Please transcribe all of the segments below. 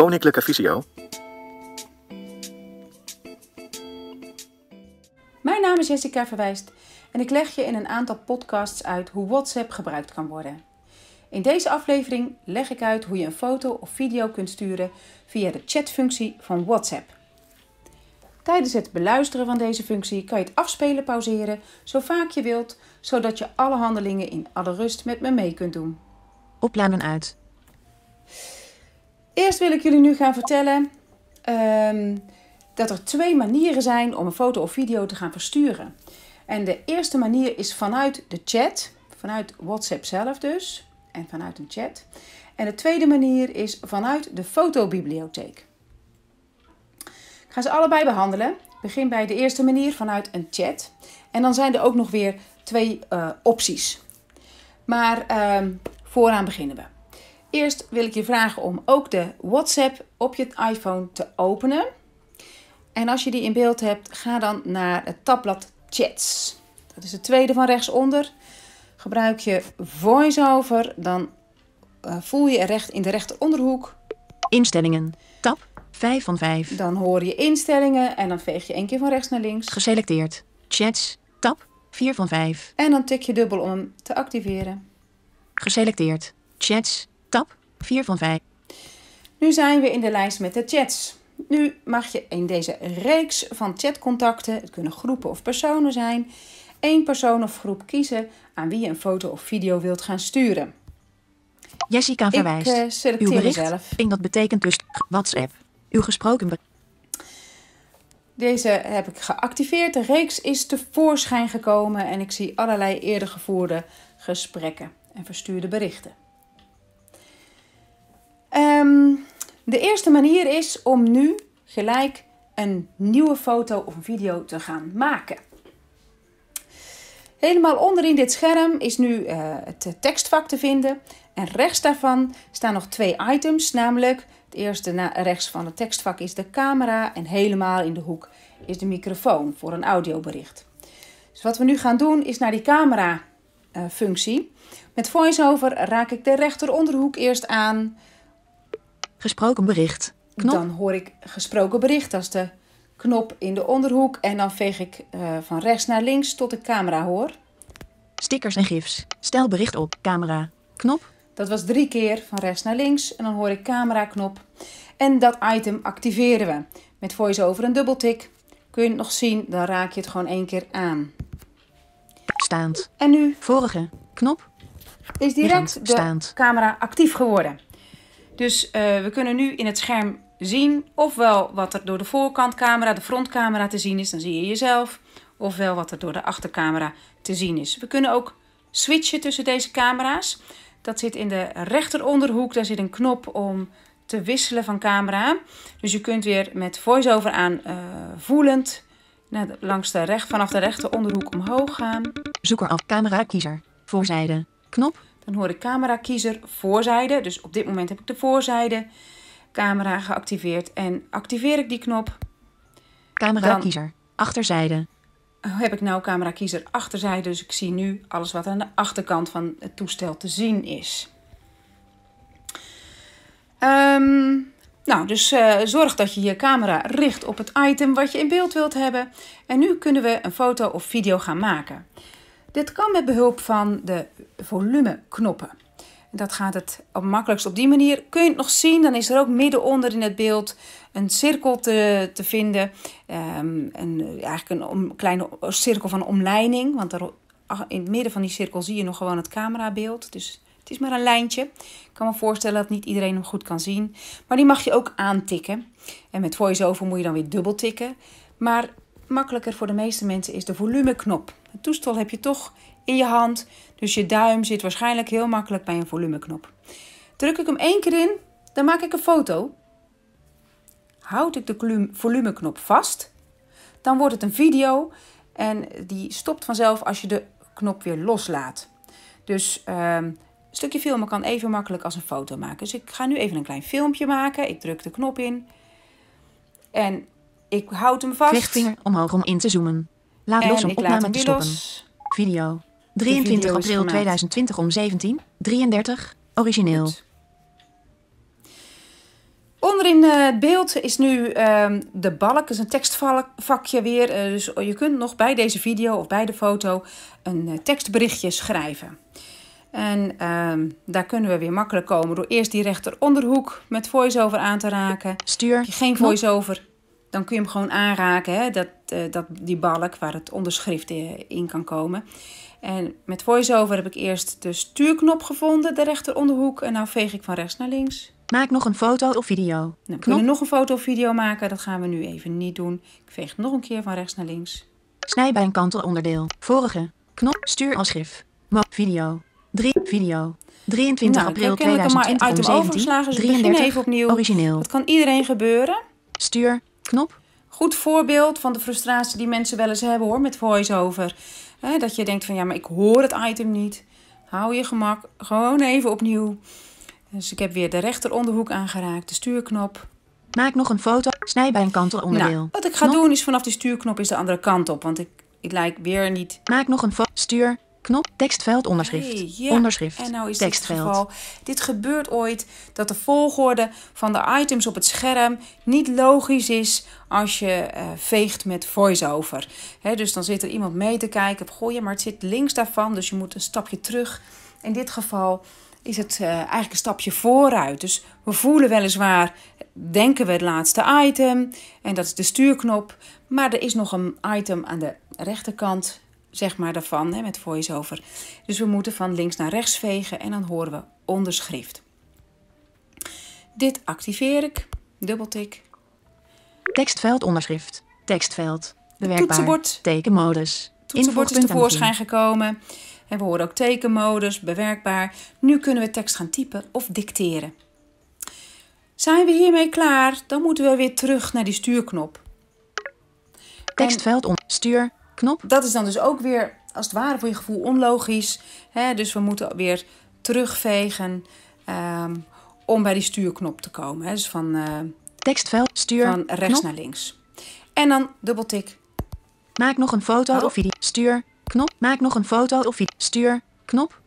Koninklijke Visio. Mijn naam is Jessica Verwijst en ik leg je in een aantal podcasts uit hoe WhatsApp gebruikt kan worden. In deze aflevering leg ik uit hoe je een foto of video kunt sturen via de chatfunctie van WhatsApp. Tijdens het beluisteren van deze functie kan je het afspelen pauzeren zo vaak je wilt, zodat je alle handelingen in alle rust met me mee kunt doen. Opladen uit. Eerst wil ik jullie nu gaan vertellen ehm, dat er twee manieren zijn om een foto of video te gaan versturen. En de eerste manier is vanuit de chat, vanuit WhatsApp zelf dus, en vanuit een chat. En de tweede manier is vanuit de fotobibliotheek. Ik ga ze allebei behandelen. Ik begin bij de eerste manier vanuit een chat. En dan zijn er ook nog weer twee uh, opties. Maar uh, vooraan beginnen we. Eerst wil ik je vragen om ook de WhatsApp op je iPhone te openen. En als je die in beeld hebt, ga dan naar het tabblad Chats. Dat is het tweede van rechtsonder. Gebruik je VoiceOver, dan uh, voel je recht in de rechteronderhoek. Instellingen. Tab 5 van 5. Dan hoor je instellingen en dan veeg je één keer van rechts naar links. Geselecteerd. Chats. Tab 4 van 5. En dan tik je dubbel om hem te activeren. Geselecteerd. Chats. Tab 4 van 5. Nu zijn we in de lijst met de chats. Nu mag je in deze reeks van chatcontacten, het kunnen groepen of personen zijn, één persoon of groep kiezen aan wie je een foto of video wilt gaan sturen. Jessica verwijst. Ik uh, selecteer Uw bericht. zelf. Ping dat betekent dus WhatsApp. Uw gesproken bericht. Deze heb ik geactiveerd. De reeks is tevoorschijn gekomen en ik zie allerlei eerder gevoerde gesprekken en verstuurde berichten. Um, de eerste manier is om nu gelijk een nieuwe foto of een video te gaan maken. Helemaal onderin dit scherm is nu uh, het tekstvak te vinden. En rechts daarvan staan nog twee items, namelijk het eerste rechts van het tekstvak is de camera en helemaal in de hoek is de microfoon voor een audiobericht. Dus wat we nu gaan doen is naar die camera uh, functie. Met VoiceOver raak ik de rechteronderhoek eerst aan. Gesproken bericht. Knop. Dan hoor ik gesproken bericht. Dat is de knop in de onderhoek. En dan veeg ik uh, van rechts naar links tot ik camera hoor. Stickers en gifs. Stel bericht op. Camera. Knop. Dat was drie keer van rechts naar links. En dan hoor ik camera knop. En dat item activeren we. Met voice-over een dubbeltik. Kun je het nog zien, dan raak je het gewoon één keer aan. Staand. En nu? Vorige. Knop. Is direct de Staand. camera actief geworden. Dus uh, we kunnen nu in het scherm zien ofwel wat er door de voorkantcamera, de frontcamera te zien is, dan zie je jezelf, ofwel wat er door de achtercamera te zien is. We kunnen ook switchen tussen deze camera's. Dat zit in de rechteronderhoek, daar zit een knop om te wisselen van camera. Dus je kunt weer met voice-over aan uh, voelend naar langs de recht, vanaf de rechteronderhoek omhoog gaan. Zoeker af. Camera kiezer. Voorzijde. Knop. Dan hoor ik camera kiezer voorzijde. Dus op dit moment heb ik de voorzijde camera geactiveerd. En activeer ik die knop. Camera kiezer. Achterzijde. Heb ik nou camera kiezer achterzijde. Dus ik zie nu alles wat aan de achterkant van het toestel te zien is. Um, nou, dus uh, zorg dat je je camera richt op het item wat je in beeld wilt hebben. En nu kunnen we een foto of video gaan maken. Dit kan met behulp van de volumeknoppen. Dat gaat het makkelijkst op die manier. Kun je het nog zien, dan is er ook midden onder in het beeld een cirkel te, te vinden. Um, een, eigenlijk een om, kleine cirkel van omleiding. Want er, in het midden van die cirkel zie je nog gewoon het camerabeeld. Dus het is maar een lijntje. Ik kan me voorstellen dat niet iedereen hem goed kan zien. Maar die mag je ook aantikken. En met voice-over moet je dan weer dubbel tikken. Maar makkelijker voor de meeste mensen is de volumeknop. Het toestel heb je toch in je hand. Dus je duim zit waarschijnlijk heel makkelijk bij een volumeknop. Druk ik hem één keer in, dan maak ik een foto. Houd ik de volumeknop vast, dan wordt het een video. En die stopt vanzelf als je de knop weer loslaat. Dus uh, een stukje filmen kan even makkelijk als een foto maken. Dus ik ga nu even een klein filmpje maken. Ik druk de knop in. En ik houd hem vast. Lichtvinger omhoog om in te zoomen. Laat en los om opname te stoppen. los. Video. 23 video is april gemaakt. 2020 om 17. 33. Origineel. Goed. Onderin het beeld is nu ehm, de balk, dus een tekstvakje weer. Eh, dus je kunt nog bij deze video of bij de foto een eh, tekstberichtje schrijven. En ehm, daar kunnen we weer makkelijk komen door eerst die rechteronderhoek met voice-over aan te raken. Stuur. Geen voice-over, dan kun je hem gewoon aanraken, hè? Dat, eh, dat, die balk waar het onderschrift in kan komen. En met voice-over heb ik eerst de stuurknop gevonden, de rechteronderhoek. En nou veeg ik van rechts naar links. Maak nog een foto of video. Nou, we Knop. kunnen nog een foto of video maken. Dat gaan we nu even niet doen. Ik veeg nog een keer van rechts naar links. Snij bij een kantelonderdeel. Vorige. Knop. Stuur als gif. Mo video. 3. Video. 23 Nou, ik april heb kennelijk maar 2020 om item 17. overgeslagen, dus ik begin 33. even opnieuw. Origineel. Dat kan iedereen gebeuren. Stuur. Knop. Goed voorbeeld van de frustratie die mensen wel eens hebben hoor met voice-over. Dat je denkt van ja, maar ik hoor het item niet. Hou je gemak. Gewoon even opnieuw. Dus ik heb weer de rechteronderhoek aangeraakt, de stuurknop. Maak nog een foto. Snij bij een kantelonderdeel. Nou, wat ik ga Knop. doen is vanaf die stuurknop is de andere kant op. Want ik, ik lijk weer niet Maak nog een foto. Stuur. Knop. Tekstveld onderschrift. Ja. Onderschrift. En nou is dit het Tekstveld. geval. Dit gebeurt ooit dat de volgorde van de items op het scherm niet logisch is als je eh, veegt met voice-over. Hè, dus dan zit er iemand mee te kijken. Goh, ja, maar het zit links daarvan, dus je moet een stapje terug. In dit geval is het eh, eigenlijk een stapje vooruit. Dus we voelen weliswaar, denken we het laatste item. En dat is de stuurknop. Maar er is nog een item aan de rechterkant, zeg maar, daarvan, hè, met voice-over. Dus we moeten van links naar rechts vegen en dan horen we onderschrift. Dit activeer ik, dubbeltik. Tekstveld onderschrift. Tekstveld. Bewerkbaar. Toetsenbord. Tekenmodus. Toetsenbord is tevoorschijn gekomen. En we horen ook tekenmodus, bewerkbaar. Nu kunnen we tekst gaan typen of dicteren. Zijn we hiermee klaar, dan moeten we weer terug naar die stuurknop. Tekstveld on. Stuur. Knop. Dat is dan dus ook weer, als het ware voor je gevoel, onlogisch. Hè? Dus we moeten weer terugvegen ehm, om bij die stuurknop te komen. Hè? Dus van, eh, Tekstveld. Stuur. van rechts knop. naar links. En dan dubbeltik. Maak nog een foto Oh. of video. Stuur. Knop. Maak nog een foto of video. Stuur. Knop.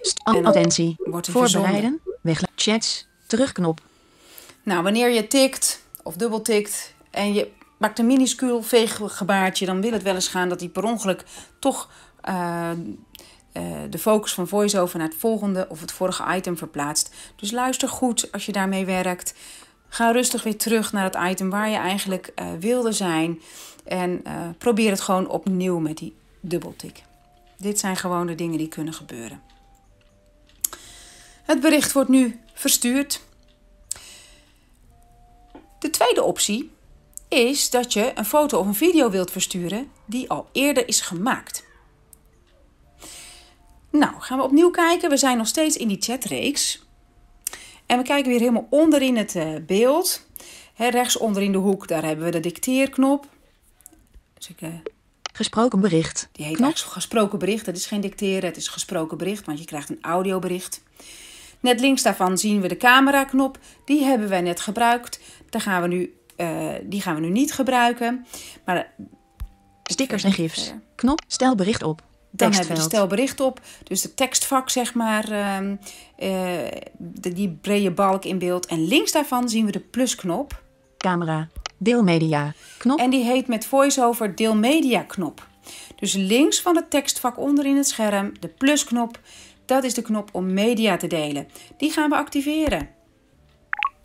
St- attentie. Voorbereiden. Weg. Chats. Terugknop. Nou, wanneer je tikt of dubbeltikt en je maakt een minuscuul veeggebaartje, dan wil het wel eens gaan dat hij per ongeluk toch eh, eh, de focus van voice-over naar het volgende of het vorige item verplaatst. Dus luister goed als je daarmee werkt. Ga rustig weer terug naar het item waar je eigenlijk eh, wilde zijn. En probeer het gewoon opnieuw met die dubbeltik. Dit zijn gewoon de dingen die kunnen gebeuren. Het bericht wordt nu verstuurd. De tweede optie is dat je een foto of een video wilt versturen die al eerder is gemaakt. Nou, gaan we opnieuw kijken. We zijn nog steeds in die chatreeks. En we kijken weer helemaal onderin het eh, beeld. Hè, rechts onderin de hoek, daar hebben we de dicteerknop. Dus ik, eh, Gesproken bericht. die heet Knop. gesproken bericht. Het is geen dicteren, het is gesproken bericht, want je krijgt een audiobericht. Net links daarvan zien we de cameraknop. Die hebben wij net gebruikt. Daar gaan we nu, eh, die gaan we nu niet gebruiken. Maar Stickers en gifs. Knop. Stel bericht op. dan hebben we stel bericht op. Dus de tekstvak, zeg maar, ehm, eh, de, die brede balk in beeld. En links daarvan zien we de plusknop. Camera. Deelmedia. Knop. En die heet met voice-over deel media knop. Dus links van het tekstvak onderin het scherm, de plusknop, dat is de knop om media te delen. Die gaan we activeren.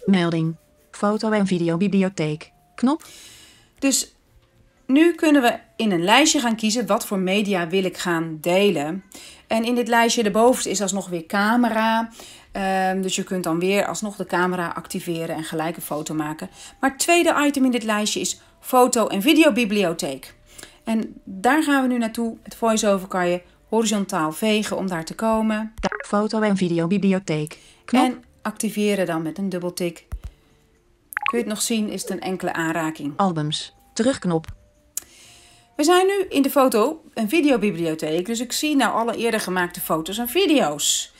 Melding. Foto en videobibliotheek. Knop. Dus nu kunnen we in een lijstje gaan kiezen wat voor media wil ik gaan delen. En in dit lijstje erboven is alsnog weer camera. Ehm, dus je kunt dan weer alsnog de camera activeren en gelijk een foto maken. Maar het tweede item in dit lijstje is foto- en videobibliotheek. En daar gaan we nu naartoe. Het voice-over kan je horizontaal vegen om daar te komen. Foto en videobibliotheek. Knop. En activeren dan met een dubbeltik. Kun je het nog zien, is het een enkele aanraking. Albums. Terugknop. We zijn nu in de foto- en videobibliotheek, dus ik zie nou alle eerder gemaakte foto's en video's.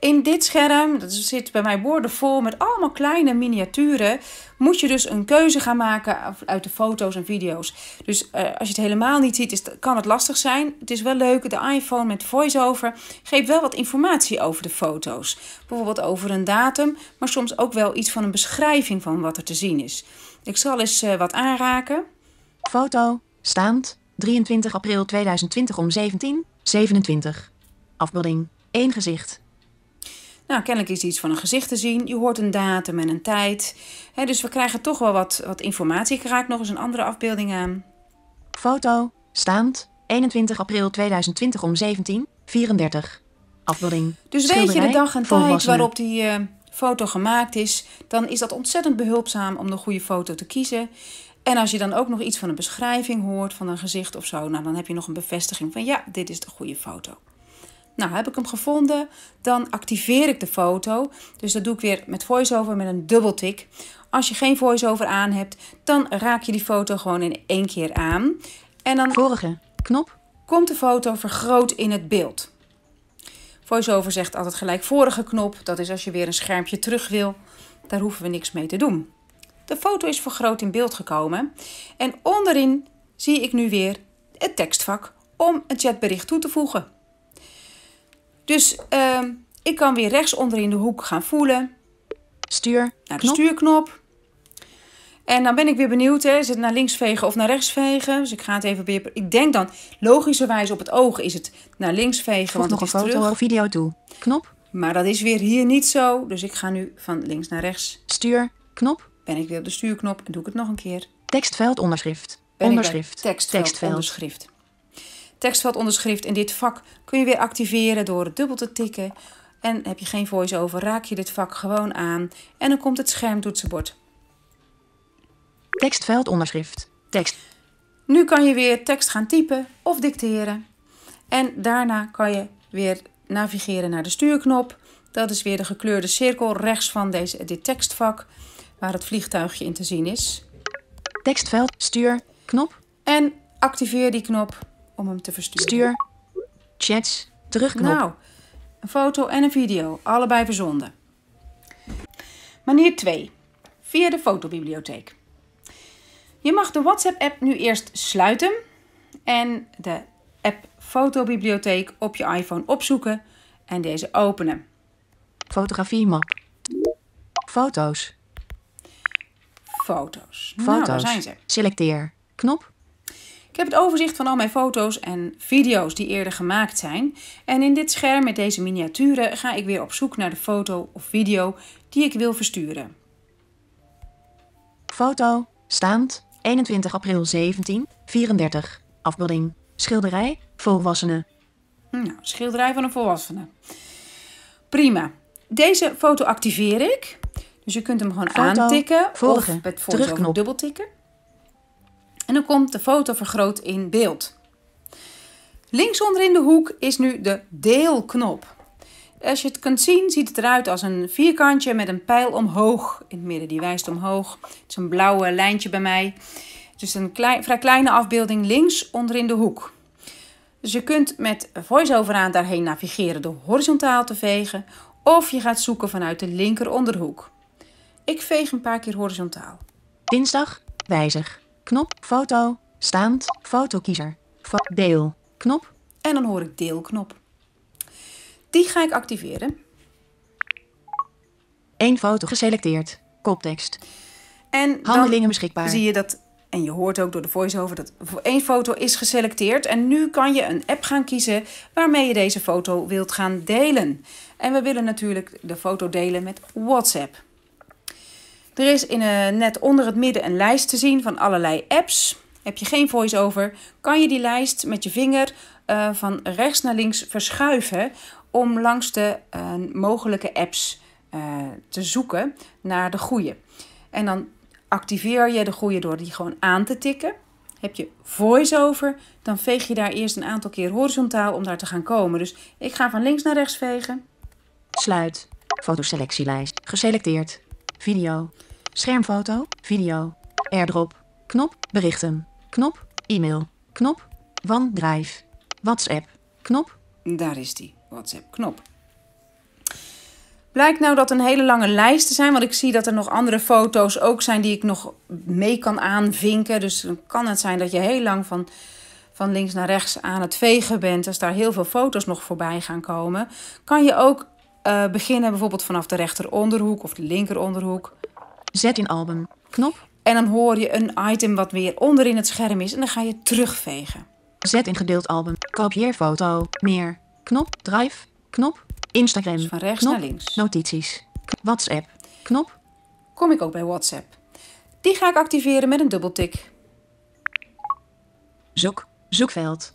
In dit scherm, dat zit bij mij boordevol met allemaal kleine miniaturen, moet je dus een keuze gaan maken uit de foto's en video's. Dus uh, als je het helemaal niet ziet, kan het lastig zijn. Het is wel leuk, de iPhone met voice-over geeft wel wat informatie over de foto's. Bijvoorbeeld over een datum, maar soms ook wel iets van een beschrijving van wat er te zien is. Ik zal eens uh, wat aanraken. Foto, staand, 23 april 2020 om 17, 27. Afbeelding, één gezicht. Nou, kennelijk is iets van een gezicht te zien. Je hoort een datum en een tijd. dus we krijgen toch wel wat, wat informatie. Ik raak nog eens een andere afbeelding aan. Foto, staand, 21 april 2020 om 17, 34. Afbeelding. Dus weet je de dag en tijd waarop die uh, foto gemaakt is, dan is dat ontzettend behulpzaam om de goede foto te kiezen. En als je dan ook nog iets van een beschrijving hoort van een gezicht of zo, nou, dan heb je nog een bevestiging van ja, dit is de goede foto. Nou, heb ik hem gevonden, dan activeer ik de foto. Dus dat doe ik weer met voiceover met een dubbeltik. Als je geen voiceover aan hebt, dan raak je die foto gewoon in één keer aan. En dan vorige knop komt de foto vergroot in het beeld. VoiceOver zegt altijd gelijk vorige knop. Dat is als je weer een schermpje terug wil. Daar hoeven we niks mee te doen. De foto is vergroot in beeld gekomen. En onderin zie ik nu weer het tekstvak om een chatbericht toe te voegen. Dus uh, ik kan weer rechts onderin de hoek gaan voelen. Stuur. Naar de stuurknop. En dan ben ik weer benieuwd, hè, is het naar links vegen of naar rechts vegen? Dus ik ga het even weer. Ik denk dan, logischerwijs op het oog is het naar links vegen. Voeg want nog een foto of video toe. Knop. Maar dat is weer hier niet zo. Dus ik ga nu van links naar rechts. Stuur. Knop. Ben ik weer op de stuurknop en doe ik het nog een keer. Tekstveld onderschrift. Ben onderschrift. Tekstveld, tekstveld onderschrift. Tekstveld onderschrift in dit vak kun je weer activeren door het dubbel te tikken. En heb je geen voice-over, raak je dit vak gewoon aan en dan komt het schermtoetsenbord. Tekstveld onderschrift. Tekst. Nu kan je weer tekst gaan typen of dicteren. En daarna kan je weer navigeren naar de stuurknop. Dat is weer de gekleurde cirkel rechts van deze, dit tekstvak waar het vliegtuigje in te zien is. Tekstveld, stuur, knop. En activeer die knop om hem te versturen. Stuur, chats, terugknop. Nou, een foto en een video, allebei verzonden. Manier 2. Via de fotobibliotheek. Je mag de WhatsApp-app nu eerst sluiten en de app Fotobibliotheek op je iPhone opzoeken en deze openen. Fotografie map. Foto's. Foto's. Foto's. Nou, daar zijn ze. Selecteer. Knop. Ik heb het overzicht van al mijn foto's en video's die eerder gemaakt zijn. En in dit scherm met deze miniaturen ga ik weer op zoek naar de foto of video die ik wil versturen. Foto, staand, 21 april 17, 34. Afbeelding, schilderij, volwassene. Nou, schilderij van een volwassene. Prima. Deze foto activeer ik. Dus je kunt hem gewoon Foto, aantikken volgen, of met terugknop. dubbeltikken. En dan komt de foto vergroot in beeld. Links onderin de hoek is nu de deelknop. Als je het kunt zien, ziet het eruit als een vierkantje met een pijl omhoog. In het midden, die wijst omhoog. Het is een blauwe lijntje bij mij. Dus een klein, vrij kleine afbeelding links onderin de hoek. Dus je kunt met voice-over aan daarheen navigeren door horizontaal te vegen. Of je gaat zoeken vanuit de linker onderhoek. Ik veeg een paar keer horizontaal. Dinsdag, wijzig. Knop, foto, staand, fotokiezer. Fo- deel, knop. En dan hoor ik deelknop. Die ga ik activeren. Eén foto geselecteerd. Koptekst. En dan Handelingen beschikbaar. zie je dat, en je hoort ook door de voice-over dat één foto is geselecteerd. En nu kan je een app gaan kiezen waarmee je deze foto wilt gaan delen. En we willen natuurlijk de foto delen met WhatsApp. Er is in, eh, net onder het midden een lijst te zien van allerlei apps. Heb je geen voice-over, kan je die lijst met je vinger eh, van rechts naar links verschuiven om langs de eh, mogelijke apps te zoeken naar de goede. En dan activeer je de goede door die gewoon aan te tikken. Heb je voice-over, dan veeg je daar eerst een aantal keer horizontaal om daar te gaan komen. Dus ik ga van links naar rechts vegen. Sluit. Fotoselectielijst. Geselecteerd. Video. Schermfoto. Video. Airdrop. Knop. Berichten. Knop. E-mail. Knop. OneDrive. WhatsApp. Knop. Daar is die WhatsApp-knop. Blijkt nou dat een hele lange lijst te zijn, want ik zie dat er nog andere foto's ook zijn die ik nog mee kan aanvinken. Dus dan kan het zijn dat je heel lang van, van links naar rechts aan het vegen bent. Als daar heel veel foto's nog voorbij gaan komen, kan je ook uh, beginnen bijvoorbeeld vanaf de rechteronderhoek of de linkeronderhoek. Zet in album. Knop. En dan hoor je een item wat weer onderin het scherm is en dan ga je terugvegen. Zet in gedeeld album. Kopieer foto. Meer. Knop. Drive. Knop. Instagram. Dus van rechts knop. naar links. Notities. WhatsApp. Knop. Kom ik ook bij WhatsApp. Die ga ik activeren met een dubbeltik. Zoek. Zoekveld.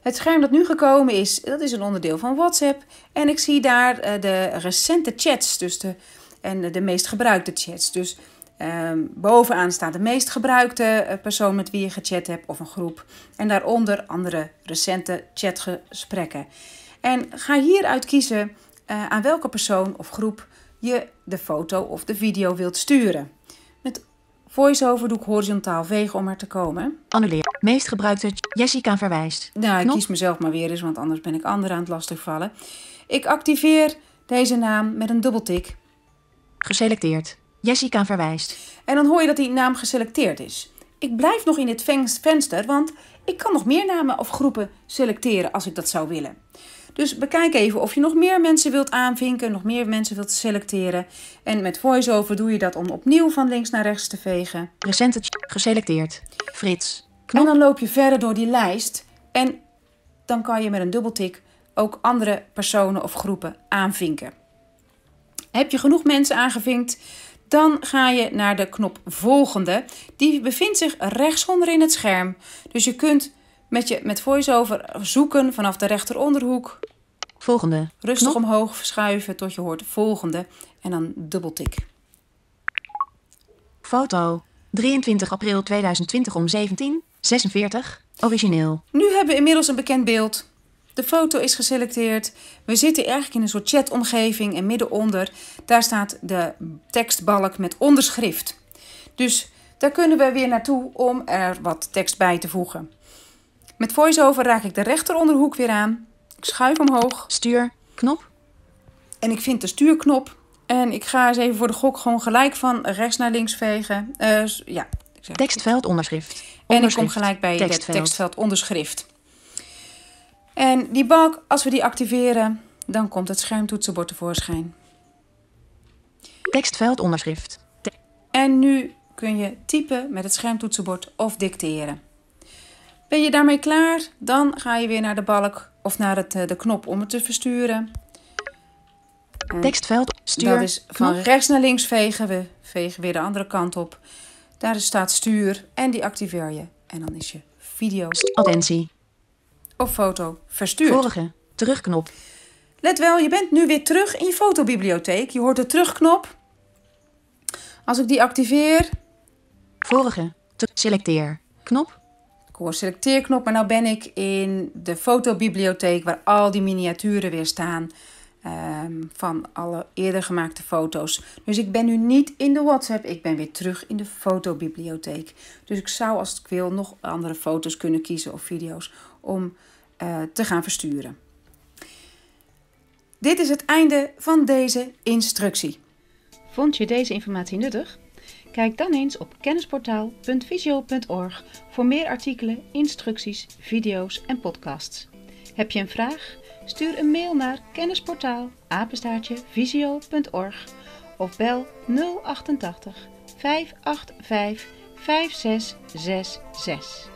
Het scherm dat nu gekomen is, dat is een onderdeel van WhatsApp. En ik zie daar uh, de recente chats dus de, en de meest gebruikte chats. Dus uh, bovenaan staat de meest gebruikte uh, persoon met wie je gechat hebt of een groep. En daaronder andere recente chatgesprekken. En ga hieruit kiezen uh, aan welke persoon of groep je de foto of de video wilt sturen. Met VoiceOver doe ik horizontaal vegen om er te komen. Annuleer. Meest gebruikte Jessica verwijst. Nou, ik Knop. kies mezelf maar weer eens, want anders ben ik anderen aan het lastigvallen. Ik activeer deze naam met een dubbeltik. Geselecteerd. Jessica verwijst. En dan hoor je dat die naam geselecteerd is. Ik blijf nog in dit ven- venster, want ik kan nog meer namen of groepen selecteren als ik dat zou willen. Dus bekijk even of je nog meer mensen wilt aanvinken, nog meer mensen wilt selecteren. En met VoiceOver doe je dat om opnieuw van links naar rechts te vegen. Recente geselecteerd. Frits. En Knop. dan loop je verder door die lijst. En dan kan je met een dubbeltik ook andere personen of groepen aanvinken. Heb je genoeg mensen aangevinkt, dan ga je naar de knop volgende. Die bevindt zich rechtsonder in het scherm. Dus je kunt met, je, met VoiceOver zoeken vanaf de rechteronderhoek. Volgende. Rustig Knop. omhoog verschuiven tot je hoort volgende. En dan dubbeltik. Foto. 23 april 2020 om 17.46. Origineel. Nu hebben we inmiddels een bekend beeld. De foto is geselecteerd. We zitten eigenlijk in een soort chatomgeving en middenonder, daar staat de tekstbalk met onderschrift. Dus daar kunnen we weer naartoe om er wat tekst bij te voegen. Met VoiceOver raak ik de rechteronderhoek weer aan. Ik schuif omhoog Stuur. Knop. en ik vind de stuurknop. En ik ga eens even voor de gok gewoon gelijk van rechts naar links vegen. Eh, ja, Tekstveld onderschrift. en ik kom gelijk bij Tekstveld. het tekstveld onderschrift. En die balk, als we die activeren, dan komt het schermtoetsenbord tevoorschijn. Tekstveld onderschrift. En nu kun je typen met het schermtoetsenbord of dicteren. Ben je daarmee klaar? Dan ga je weer naar de balk of naar het, eh, de knop om het te versturen. En Tekstveld. Stuur. dat is van knop. rechts naar links vegen. We vegen weer de andere kant op. Daar staat stuur en die activeer je. En dan is je video Attentie. Of foto verstuurd. Vorige. Terugknop. Let wel, je bent nu weer terug in je fotobibliotheek. Je hoort de terugknop. Als ik die activeer, Vorige. Te- selecteer. Knop. ik hoor selecteerknop, maar nu ben ik in de fotobibliotheek waar al die miniaturen weer staan ehm, van alle eerder gemaakte foto's. Dus ik ben nu niet in de WhatsApp, ik ben weer terug in de fotobibliotheek. Dus ik zou als ik wil nog andere foto's kunnen kiezen of video's om eh, te gaan versturen. Dit is het einde van deze instructie. Vond je deze informatie nuttig? Kijk dan eens op kennisportaal.visio.org voor meer artikelen, instructies, video's en podcasts. Heb je een vraag? Stuur een mail naar kennisportaal apenstaartje visio.org of bel 088 585 5666.